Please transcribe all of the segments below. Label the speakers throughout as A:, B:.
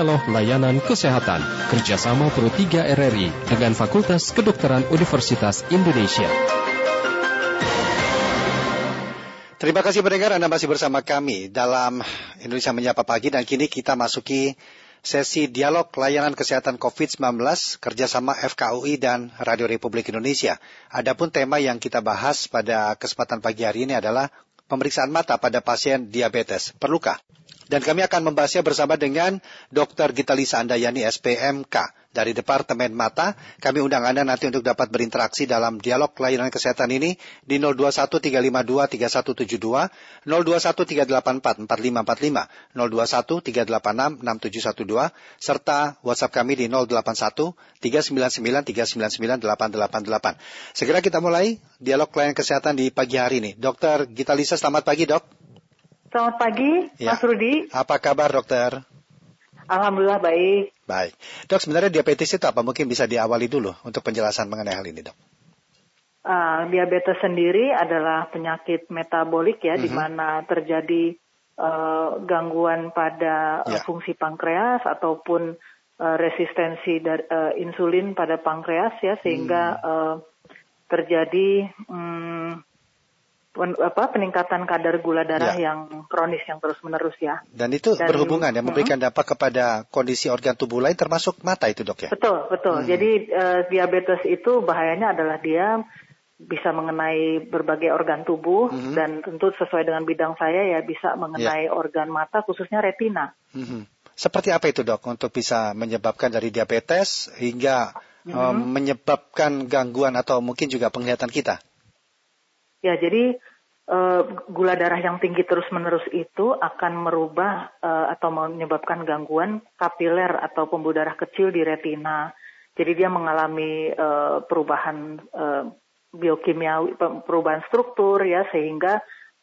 A: Dialog Layanan Kesehatan kerjasama Pro 3 RRI dengan Fakultas Kedokteran Universitas Indonesia.
B: Terima kasih pendengar Anda masih bersama kami dalam Indonesia Menyapa Pagi dan kini kita masuki sesi dialog layanan kesehatan COVID-19 kerjasama FKUI dan Radio Republik Indonesia. Adapun tema yang kita bahas pada kesempatan pagi hari ini adalah pemeriksaan mata pada pasien diabetes. Perlukah? Dan kami akan membahasnya bersama dengan Dr. Gita Lisa Andayani SPMK dari Departemen Mata. Kami undang Anda nanti untuk dapat berinteraksi dalam dialog layanan kesehatan ini di 0213523172, 0213844545, 0213866712, serta WhatsApp kami di 081 Segera kita mulai dialog layanan kesehatan di pagi hari ini. Dr. Gita Lisa, selamat pagi dok.
C: Selamat pagi, ya. Mas Rudi.
B: Apa kabar dokter?
C: Alhamdulillah baik.
B: Baik. Dok, sebenarnya diabetes itu apa? Mungkin bisa diawali dulu untuk penjelasan mengenai hal ini, dok.
C: Uh, diabetes sendiri adalah penyakit metabolik ya, mm -hmm. di mhm. mana terjadi uh, gangguan pada uh, fungsi pankreas ataupun uh, resistensi dari, uh, insulin pada pankreas ya, sehingga mm. uh, terjadi um, apa peningkatan kadar gula darah ya. yang kronis yang terus menerus ya.
B: Dan itu Dan, berhubungan ya memberikan hmm. dampak kepada kondisi organ tubuh lain termasuk mata itu dok ya.
C: Betul betul. Hmm. Jadi uh, diabetes itu bahayanya adalah dia bisa mengenai berbagai organ tubuh hmm. dan tentu sesuai dengan bidang saya ya bisa mengenai ya. organ mata khususnya retina.
B: Hmm. Seperti apa itu dok untuk bisa menyebabkan dari diabetes hingga hmm. um, menyebabkan gangguan atau mungkin juga penglihatan kita?
C: Ya, jadi uh, gula darah yang tinggi terus-menerus itu akan merubah uh, atau menyebabkan gangguan kapiler atau pembuluh darah kecil di retina. Jadi dia mengalami uh, perubahan uh, biokimiawi, perubahan struktur ya sehingga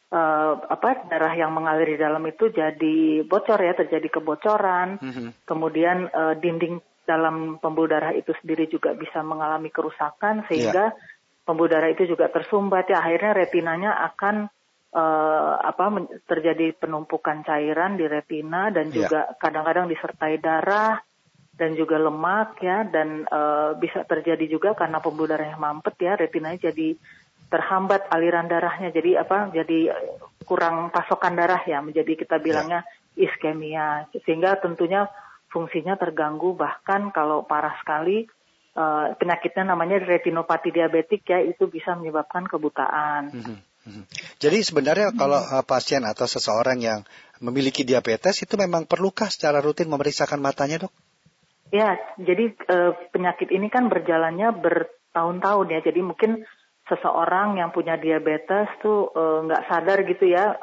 C: uh, apa darah yang mengalir di dalam itu jadi bocor ya, terjadi kebocoran. Mm -hmm. Kemudian uh, dinding dalam pembuluh darah itu sendiri juga bisa mengalami kerusakan sehingga yeah pembuluh darah itu juga tersumbat ya akhirnya retinanya akan uh, apa terjadi penumpukan cairan di retina dan ya. juga kadang-kadang disertai darah dan juga lemak ya dan uh, bisa terjadi juga karena pembuluh darah yang mampet ya retinanya jadi terhambat aliran darahnya jadi apa jadi kurang pasokan darah ya menjadi kita bilangnya ya. iskemia sehingga tentunya fungsinya terganggu bahkan kalau parah sekali uh, penyakitnya namanya retinopati diabetik ya itu bisa menyebabkan kebutaan. Mm -hmm.
B: Jadi sebenarnya hmm. kalau uh, pasien atau seseorang yang memiliki diabetes itu memang perlukah secara rutin memeriksakan matanya dok?
C: Ya, jadi uh, penyakit ini kan berjalannya bertahun-tahun ya. Jadi mungkin seseorang yang punya diabetes tuh nggak uh, sadar gitu ya,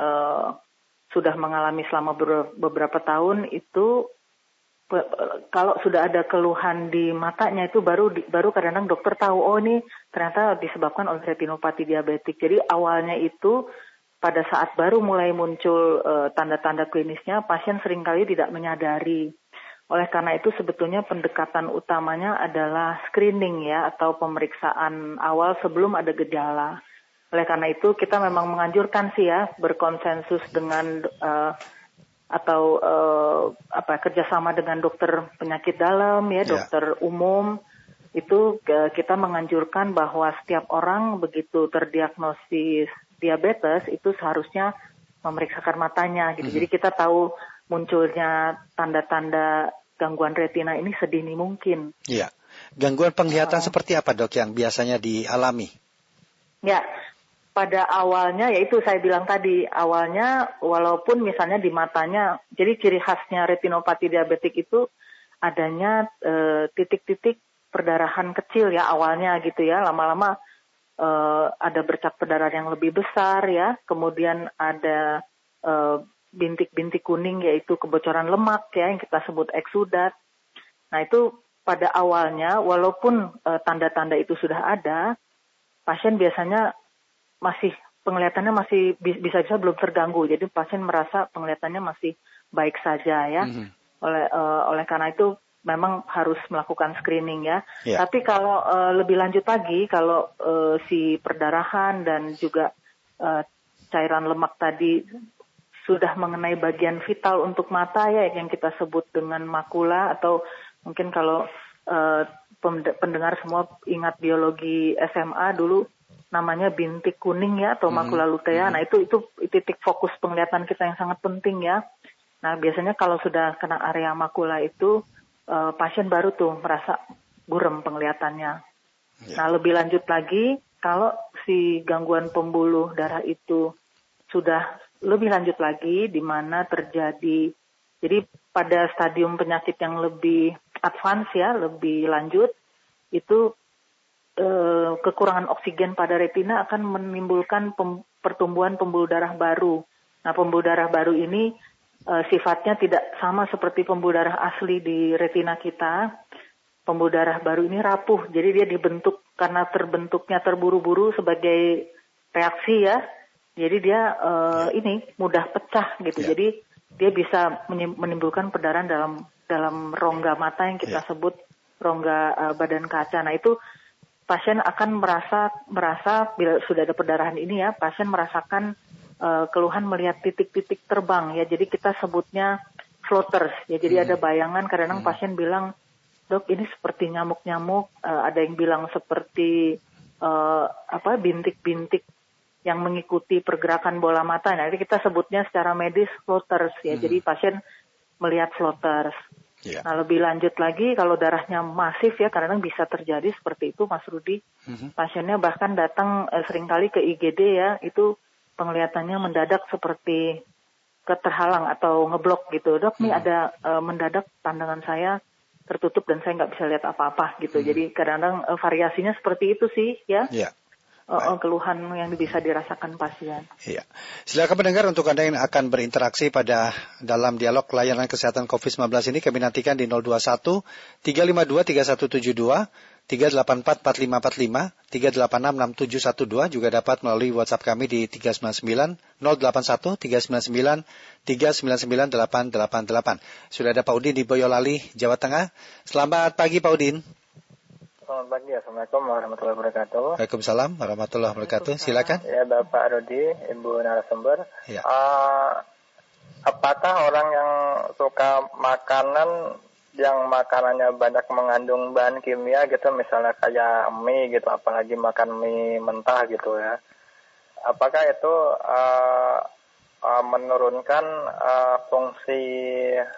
C: sudah mengalami selama beberapa tahun itu kalau sudah ada keluhan di matanya itu baru baru kadang-kadang dokter tahu oh ini ternyata disebabkan oleh retinopati diabetik. Jadi awalnya itu pada saat baru mulai muncul uh, tanda-tanda klinisnya pasien sering kali tidak menyadari. Oleh karena itu sebetulnya pendekatan utamanya adalah screening ya atau pemeriksaan awal sebelum ada gejala. Oleh karena itu kita memang menganjurkan sih ya berkonsensus dengan uh, atau uh, apa kerjasama dengan dokter penyakit dalam ya, ya. dokter umum itu uh, kita menganjurkan bahwa setiap orang begitu terdiagnosis diabetes itu seharusnya memeriksakan matanya gitu. Hmm. Jadi kita tahu munculnya tanda-tanda gangguan retina ini sedini mungkin.
B: Iya. Gangguan penglihatan uh, seperti apa dok yang biasanya dialami?
C: Ya, pada awalnya yaitu saya bilang tadi awalnya walaupun misalnya di matanya jadi ciri khasnya retinopati diabetik itu adanya eh, titik-titik e, perdarahan kecil ya awalnya gitu ya. Lama-lama e, ada bercak perdarahan yang lebih besar ya. Kemudian ada eh, bintik-bintik kuning yaitu kebocoran lemak ya yang kita sebut eksudat nah itu pada awalnya walaupun tanda-tanda itu sudah ada pasien biasanya masih penglihatannya masih bisa-bisa belum terganggu. Jadi pasien merasa penglihatannya masih baik saja ya. Mm -hmm. Oleh uh, oleh karena itu memang harus melakukan screening ya. Yeah. Tapi kalau uh, lebih lanjut lagi kalau uh, si perdarahan dan juga uh, cairan lemak tadi sudah mengenai bagian vital untuk mata ya yang kita sebut dengan makula atau mungkin kalau uh, pendengar semua ingat biologi SMA dulu namanya bintik kuning ya atau mm-hmm. makula lutea. Mm-hmm. Nah itu itu titik fokus penglihatan kita yang sangat penting ya. Nah biasanya kalau sudah kena area makula itu uh, pasien baru tuh merasa burem penglihatannya. Yeah. Nah lebih lanjut lagi kalau si gangguan pembuluh darah itu sudah lebih lanjut lagi di mana terjadi jadi pada stadium penyakit yang lebih advance ya, lebih lanjut itu eh, kekurangan oksigen pada retina akan menimbulkan pem, pertumbuhan pembuluh darah baru. Nah, pembuluh darah baru ini eh, sifatnya tidak sama seperti pembuluh darah asli di retina kita. Pembuluh darah baru ini rapuh, jadi dia dibentuk karena terbentuknya terburu-buru sebagai reaksi ya. Jadi dia uh, ini mudah pecah gitu. Ya. Jadi dia bisa menimbulkan perdarahan dalam dalam rongga mata yang kita yeah. sebut rongga uh, badan kaca. Nah itu pasien akan merasa merasa bila sudah ada perdarahan ini ya pasien merasakan uh, keluhan melihat titik-titik terbang ya. Jadi kita sebutnya floaters ya. Jadi hmm. ada bayangan kadang-kadang hmm. pasien bilang dok ini seperti nyamuk-nyamuk. Uh, ada yang bilang seperti uh, apa bintik-bintik yang mengikuti pergerakan bola mata. Nah, ini kita sebutnya secara medis floaters ya. Hmm. Jadi pasien melihat floaters. Yeah. Nah, lebih lanjut lagi kalau darahnya masif ya, kadang bisa terjadi seperti itu, Mas Rudi. hmm Pasiennya bahkan datang eh, sering kali ke IGD ya, itu penglihatannya mendadak seperti keterhalang atau ngeblok gitu. Dok, hmm nih ada eh, mendadak pandangan saya tertutup dan saya nggak bisa lihat apa-apa gitu. hmm Jadi kadang-kadang eh, variasinya seperti itu sih ya. Yeah uh, keluhan yang bisa dirasakan pasien.
B: Iya. Silakan mendengar untuk Anda yang akan berinteraksi pada dalam dialog layanan kesehatan COVID-19 ini kami nantikan di 021 352 3172 384 4545 386 6712 juga dapat melalui WhatsApp kami di 399 081 399 399 888. Sudah ada Pak Udin di Boyolali, Jawa Tengah. Selamat pagi Pak Udin.
D: Selamat pagi, Assalamualaikum warahmatullahi wabarakatuh.
B: Waalaikumsalam warahmatullahi wabarakatuh. Silakan.
D: Ya, Bapak Rodi, Ibu narasumber. Ya. Uh, apakah orang yang suka makanan yang makanannya banyak mengandung bahan kimia gitu, misalnya kayak mie gitu, apalagi makan mie mentah gitu ya. Apakah itu uh, uh, menurunkan uh, fungsi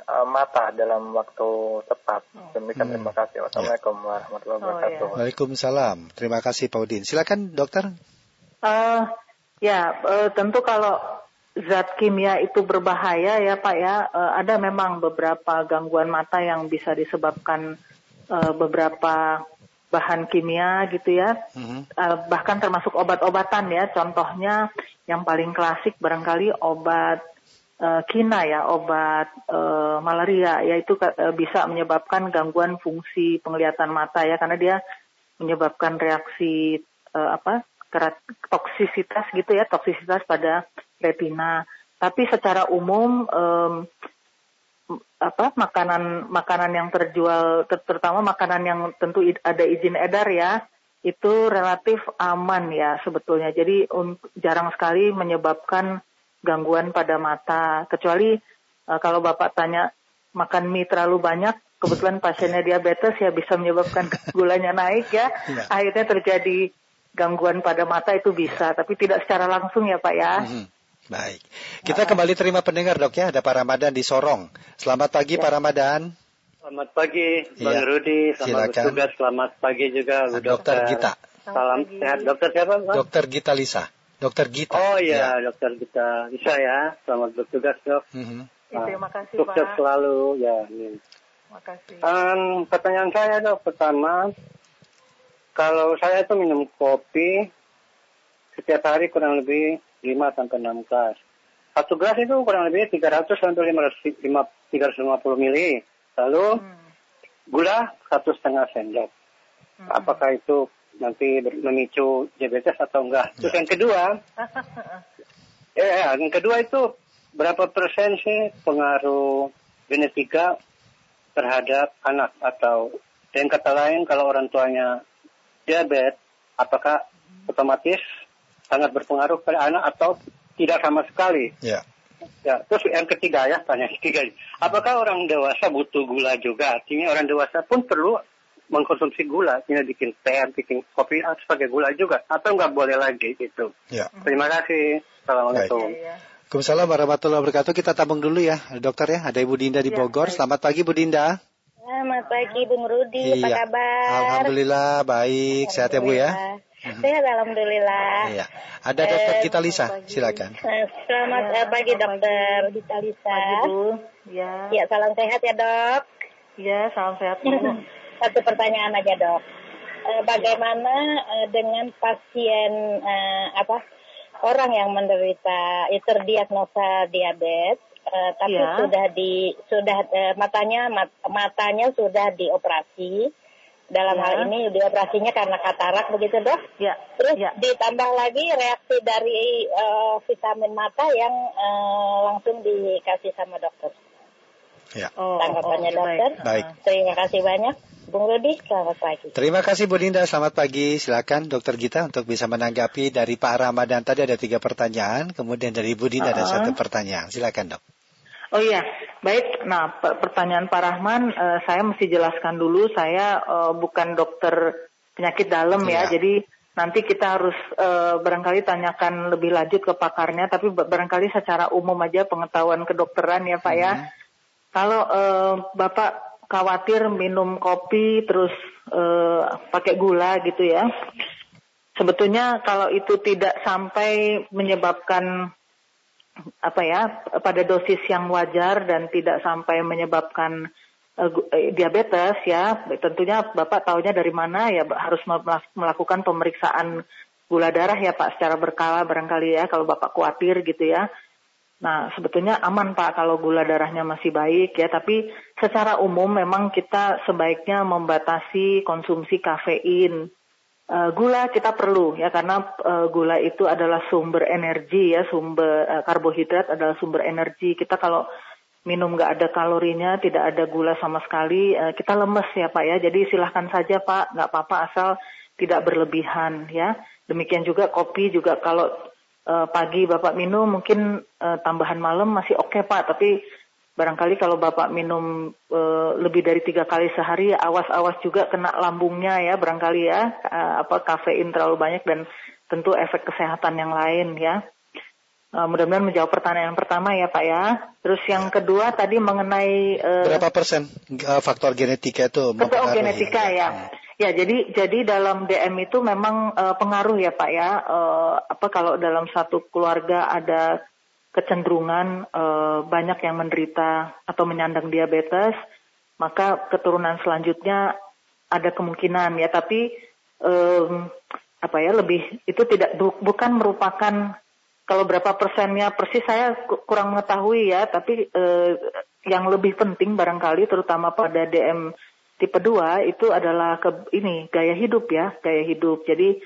D: uh, mata dalam waktu tepat. Oh. Demikian hmm. terima kasih. Wassalamualaikum ya. warahmatullahi wabarakatuh. Oh,
B: ya. Waalaikumsalam. Terima kasih Pak Udin. Silakan dokter.
C: Uh, ya uh, tentu kalau zat kimia itu berbahaya ya Pak ya. Uh, ada memang beberapa gangguan mata yang bisa disebabkan uh, beberapa bahan kimia gitu ya, mm-hmm. uh, bahkan termasuk obat-obatan ya. Contohnya yang paling klasik barangkali obat uh, kina ya, obat uh, malaria, yaitu uh, bisa menyebabkan gangguan fungsi penglihatan mata ya, karena dia menyebabkan reaksi uh, apa toksisitas gitu ya, toksisitas pada retina. Tapi secara umum um, apa makanan makanan yang terjual ter, terutama makanan yang tentu ada izin edar ya itu relatif aman ya sebetulnya. Jadi un, jarang sekali menyebabkan gangguan pada mata. Kecuali uh, kalau bapak tanya makan mie terlalu banyak? Kebetulan pasiennya diabetes ya bisa menyebabkan gulanya naik ya, ya. akhirnya terjadi gangguan pada mata itu bisa. Tapi tidak secara langsung ya pak ya. Mm -hmm.
B: Baik. Kita kembali terima pendengar dok ya. Ada Pak Ramadan di Sorong. Selamat pagi ya. Pak Ramadan.
E: Selamat pagi Bang ya. Rudi. Selamat Silakan. bertugas. Selamat pagi juga Bu
B: Dokter. Dokter Gita.
E: Salam sehat. Dokter siapa Pak?
B: Dokter Gita Lisa. Dokter Gita.
E: Oh iya, ya. Dokter Gita Lisa ya. Selamat bertugas dok. Mm -hmm.
C: ya, terima kasih
E: Sukses
C: Pak.
E: selalu ya. Terima kasih. Um, pertanyaan saya dok pertama, kalau saya itu minum kopi setiap hari kurang lebih 5 sampai 6 gelas. Satu gelas itu kurang lebih 300 sampai 500, 350 mili. Lalu hmm. gula satu setengah sendok. Hmm. Apakah itu nanti memicu diabetes atau enggak? Terus yang kedua, ya, yang kedua itu berapa persen sih pengaruh genetika terhadap anak atau dengan kata lain kalau orang tuanya diabetes, apakah otomatis sangat berpengaruh pada anak atau tidak sama sekali.
B: Ya.
E: Ya, terus yang ketiga ya, tanya ketiga. Apakah orang dewasa butuh gula juga? Artinya orang dewasa pun perlu mengkonsumsi gula, artinya bikin teh, bikin kopi harus pakai gula juga, atau nggak boleh lagi gitu. Ya. Terima kasih. Assalamualaikum. Ya, ya.
B: Waalaikumsalam warahmatullahi wabarakatuh. Kita tabung dulu ya, dokter ya. Ada Ibu Dinda di ya, Bogor. Selamat pagi Bu Dinda.
F: Selamat pagi Bung Rudi, iya. apa kabar?
B: Alhamdulillah baik, sehat ya Bu ya.
F: Sehat alhamdulillah.
B: Iya. Ada dokter eh, kita Lisa, silakan.
F: Eh, selamat ya, pagi dokter kita Lisa. Ya. Ya salam sehat ya dok.
C: Ya salam sehat Bu.
F: Satu pertanyaan aja dok. Eh, bagaimana dengan pasien apa orang yang menderita terdiagnosa diabetes tapi ya. sudah di sudah matanya mat, matanya sudah dioperasi dalam ya. hal ini dioperasinya karena katarak begitu dok. Ya. Terus ya. ditambah lagi reaksi dari uh, vitamin mata yang uh, langsung dikasih sama dokter. Ya. Oh, Tanggapannya oh, dokter. Baik. Terima kasih banyak. Bung Rudi, selamat pagi.
B: Terima kasih Bu Dinda, selamat pagi. Silakan Dokter Gita untuk bisa menanggapi dari Pak Ramadan tadi ada tiga pertanyaan, kemudian dari Bu Dinda uh -huh. ada satu pertanyaan. Silakan dok.
C: Oh iya, baik. Nah, pertanyaan Pak Rahman, uh, saya mesti jelaskan dulu. Saya uh, bukan dokter penyakit dalam ya, ya. jadi nanti kita harus uh, barangkali tanyakan lebih lanjut ke pakarnya. Tapi barangkali secara umum aja pengetahuan kedokteran ya Pak ya. hmm. ya. Kalau uh, Bapak khawatir minum kopi terus uh, pakai gula gitu ya. Sebetulnya kalau itu tidak sampai menyebabkan apa ya pada dosis yang wajar dan tidak sampai menyebabkan uh, diabetes ya. Tentunya bapak tahunya dari mana ya harus melakukan pemeriksaan gula darah ya pak secara berkala barangkali ya kalau bapak khawatir gitu ya. Nah sebetulnya aman pak kalau gula darahnya masih baik ya. Tapi secara umum memang kita sebaiknya membatasi konsumsi kafein Uh, gula kita perlu ya karena uh, gula itu adalah sumber energi ya sumber uh, karbohidrat adalah sumber energi. Kita kalau minum nggak ada kalorinya tidak ada gula sama sekali uh, kita lemes ya pak ya. Jadi silahkan saja pak nggak apa-apa asal tidak berlebihan ya. Demikian juga kopi juga kalau uh, pagi bapak minum mungkin uh, tambahan malam masih oke okay, pak. Tapi barangkali kalau bapak minum e, lebih dari tiga kali sehari awas-awas juga kena lambungnya ya barangkali ya. E, apa kafein terlalu banyak dan tentu efek kesehatan yang lain ya. E, mudah-mudahan menjawab pertanyaan pertama ya pak ya. Terus yang kedua tadi mengenai
B: e, berapa persen faktor genetika itu
C: faktor genetika ya. Ya, jadi jadi dalam DM itu memang uh, pengaruh ya Pak ya. Uh, apa kalau dalam satu keluarga ada kecenderungan e, banyak yang menderita atau menyandang diabetes, maka keturunan selanjutnya ada kemungkinan ya, tapi e, apa ya lebih itu tidak bu, bukan merupakan kalau berapa persennya persis saya kurang mengetahui ya, tapi e, yang lebih penting barangkali terutama pada DM tipe 2 itu adalah ke ini gaya hidup ya, gaya hidup. Jadi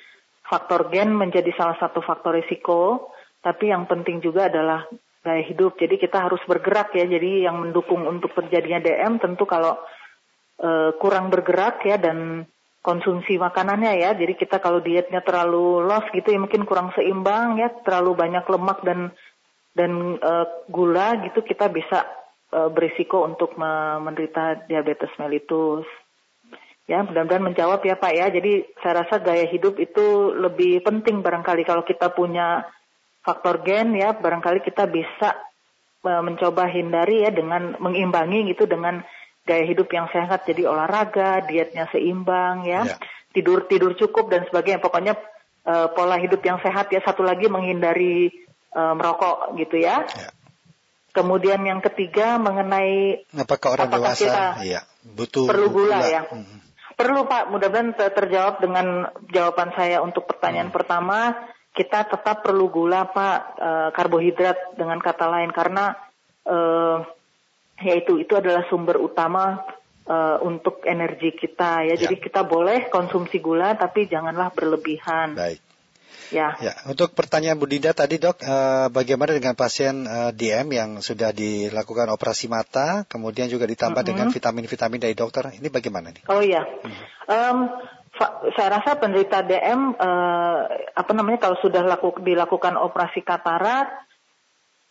C: faktor gen menjadi salah satu faktor risiko tapi yang penting juga adalah gaya hidup. Jadi kita harus bergerak ya. Jadi yang mendukung untuk terjadinya DM tentu kalau uh, kurang bergerak ya dan konsumsi makanannya ya. Jadi kita kalau dietnya terlalu loss gitu ya mungkin kurang seimbang ya, terlalu banyak lemak dan dan uh, gula gitu kita bisa uh, berisiko untuk menderita diabetes mellitus. Ya, mudah-mudahan menjawab ya Pak ya. Jadi saya rasa gaya hidup itu lebih penting barangkali kalau kita punya faktor gen ya barangkali kita bisa uh, mencoba hindari ya dengan mengimbangi gitu dengan gaya hidup yang sehat jadi olahraga dietnya seimbang ya, ya. tidur tidur cukup dan sebagainya pokoknya uh, pola hidup yang sehat ya satu lagi menghindari uh, merokok gitu ya. ya. Kemudian yang ketiga mengenai
B: apakah orang apakah dewasa kita ya, butuh
C: perlu gula, gula. ya. Hmm. Perlu Pak, mudah-mudahan terjawab dengan jawaban saya untuk pertanyaan hmm. pertama kita tetap perlu gula pak e, karbohidrat dengan kata lain karena e, yaitu itu adalah sumber utama e, untuk energi kita ya. ya. Jadi kita boleh konsumsi gula tapi janganlah berlebihan.
B: Baik. Ya. ya. Untuk pertanyaan Bu Dinda tadi dok, bagaimana dengan pasien DM yang sudah dilakukan operasi mata, kemudian juga ditambah mm -hmm. dengan vitamin-vitamin dari dokter, ini bagaimana nih?
C: Oh iya, mm -hmm. um, saya rasa penderita DM eh, apa namanya kalau sudah laku, dilakukan operasi katarak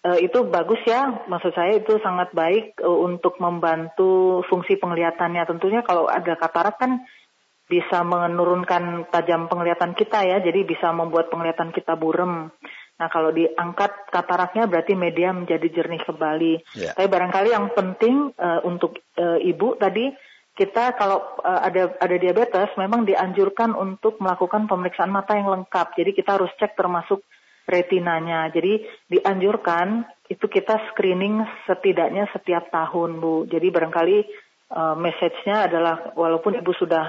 C: uh, itu bagus ya, maksud saya itu sangat baik uh, untuk membantu fungsi penglihatannya. Tentunya kalau ada katarak kan bisa menurunkan tajam penglihatan kita ya, jadi bisa membuat penglihatan kita burem. Nah kalau diangkat kataraknya berarti media menjadi jernih kembali. Yeah. Tapi barangkali yang penting uh, untuk uh, ibu tadi kita kalau uh, ada ada diabetes memang dianjurkan untuk melakukan pemeriksaan mata yang lengkap. Jadi kita harus cek termasuk retinanya. Jadi dianjurkan itu kita screening setidaknya setiap tahun, Bu. Jadi barangkali uh, message-nya adalah walaupun Ibu sudah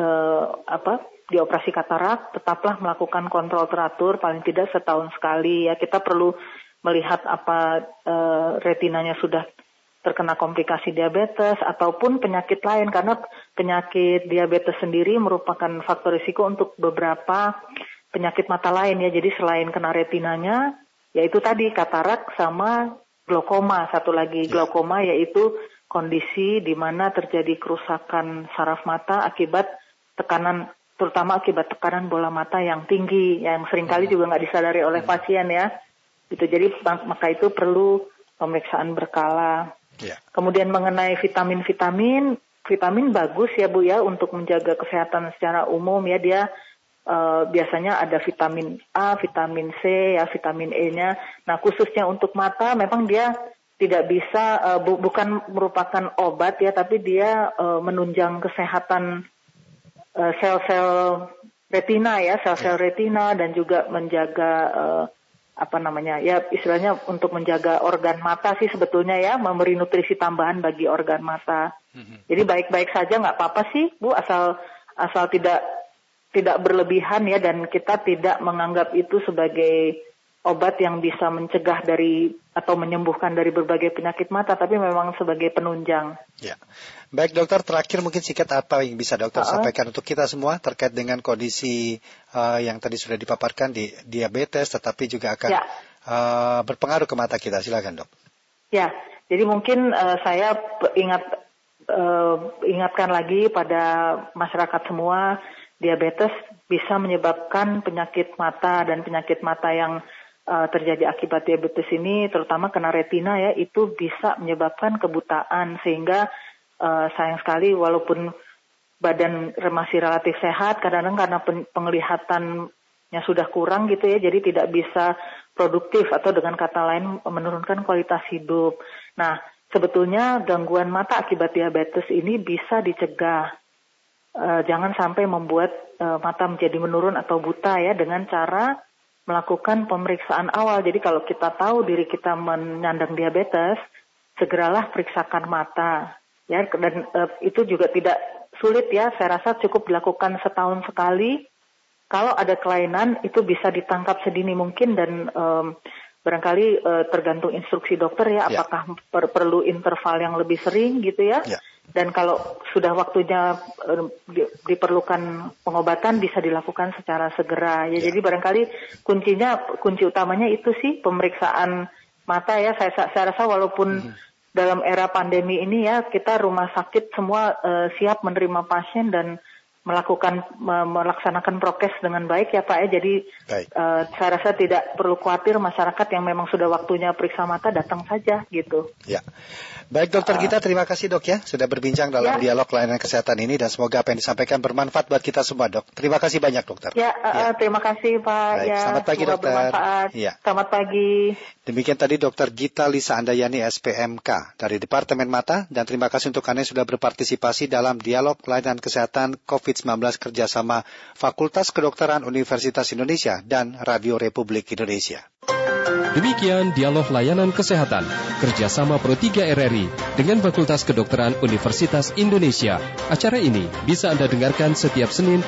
C: uh, apa dioperasi katarak, tetaplah melakukan kontrol teratur paling tidak setahun sekali ya. Kita perlu melihat apa uh, retinanya sudah terkena komplikasi diabetes ataupun penyakit lain karena penyakit diabetes sendiri merupakan faktor risiko untuk beberapa penyakit mata lain ya. Jadi selain kena retinanya yaitu tadi katarak sama glaukoma satu lagi ya. glaukoma yaitu kondisi di mana terjadi kerusakan saraf mata akibat tekanan terutama akibat tekanan bola mata yang tinggi yang sering kali ya. juga nggak disadari oleh ya. pasien ya. Itu jadi maka itu perlu pemeriksaan berkala. Yeah. Kemudian mengenai vitamin-vitamin, vitamin bagus ya Bu ya untuk menjaga kesehatan secara umum ya dia uh, biasanya ada vitamin A, vitamin C ya, vitamin E-nya. Nah, khususnya untuk mata memang dia tidak bisa uh, bu bukan merupakan obat ya, tapi dia uh, menunjang kesehatan sel-sel uh, retina ya, sel-sel ya. retina dan juga menjaga uh, apa namanya ya istilahnya untuk menjaga organ mata sih sebetulnya ya memberi nutrisi tambahan bagi organ mata. Mm-hmm. Jadi baik-baik saja nggak apa-apa sih bu asal asal tidak tidak berlebihan ya dan kita tidak menganggap itu sebagai obat yang bisa mencegah dari atau menyembuhkan dari berbagai penyakit mata, tapi memang sebagai penunjang.
B: Ya, baik dokter. Terakhir mungkin singkat apa yang bisa dokter uh sampaikan untuk kita semua terkait dengan kondisi uh, yang tadi sudah dipaparkan di diabetes, tetapi juga akan ya. uh, berpengaruh ke mata kita. Silakan dok.
C: Ya, jadi mungkin uh, saya ingat uh, ingatkan lagi pada masyarakat semua, diabetes bisa menyebabkan penyakit mata dan penyakit mata yang uh, terjadi akibat diabetes ini, terutama kena retina ya, itu bisa menyebabkan kebutaan sehingga uh, sayang sekali walaupun badan masih relatif sehat, kadang-kadang karena penglihatannya sudah kurang gitu ya, jadi tidak bisa produktif atau dengan kata lain menurunkan kualitas hidup. Nah, sebetulnya gangguan mata akibat diabetes ini bisa dicegah. Uh, jangan sampai membuat uh, mata menjadi menurun atau buta ya dengan cara melakukan pemeriksaan awal. Jadi kalau kita tahu diri kita menyandang diabetes, segeralah periksakan mata. Ya, dan e, itu juga tidak sulit ya. Saya rasa cukup dilakukan setahun sekali. Kalau ada kelainan itu bisa ditangkap sedini mungkin dan e, barangkali e, tergantung instruksi dokter ya, ya. apakah per perlu interval yang lebih sering gitu ya. ya dan kalau sudah waktunya uh, di, diperlukan pengobatan bisa dilakukan secara segera ya, ya. jadi barangkali kuncinya kunci utamanya itu sih pemeriksaan mata ya saya saya rasa walaupun hmm. dalam era pandemi ini ya kita rumah sakit semua uh, siap menerima pasien dan melakukan melaksanakan prokes dengan baik ya Pak ya. Jadi uh, saya rasa tidak perlu khawatir masyarakat yang memang sudah waktunya periksa mata datang saja gitu.
B: Ya. Baik dokter uh, kita terima kasih dok ya sudah berbincang dalam ya. dialog layanan kesehatan ini dan semoga apa yang disampaikan bermanfaat buat kita semua dok. Terima kasih banyak dokter.
C: Ya, uh, ya. terima kasih Pak. Baik. Ya,
B: Selamat pagi dokter.
C: Bermanfaat. Ya. Selamat pagi.
B: Demikian tadi dokter Gita Lisa Andayani SPMK dari Departemen Mata dan terima kasih untuk Anda yang sudah berpartisipasi dalam dialog layanan kesehatan COVID-19 kerjasama Fakultas Kedokteran Universitas Indonesia dan Radio Republik Indonesia.
A: Demikian dialog layanan kesehatan kerjasama Pro 3 RRI dengan Fakultas Kedokteran Universitas Indonesia. Acara ini bisa Anda dengarkan setiap Senin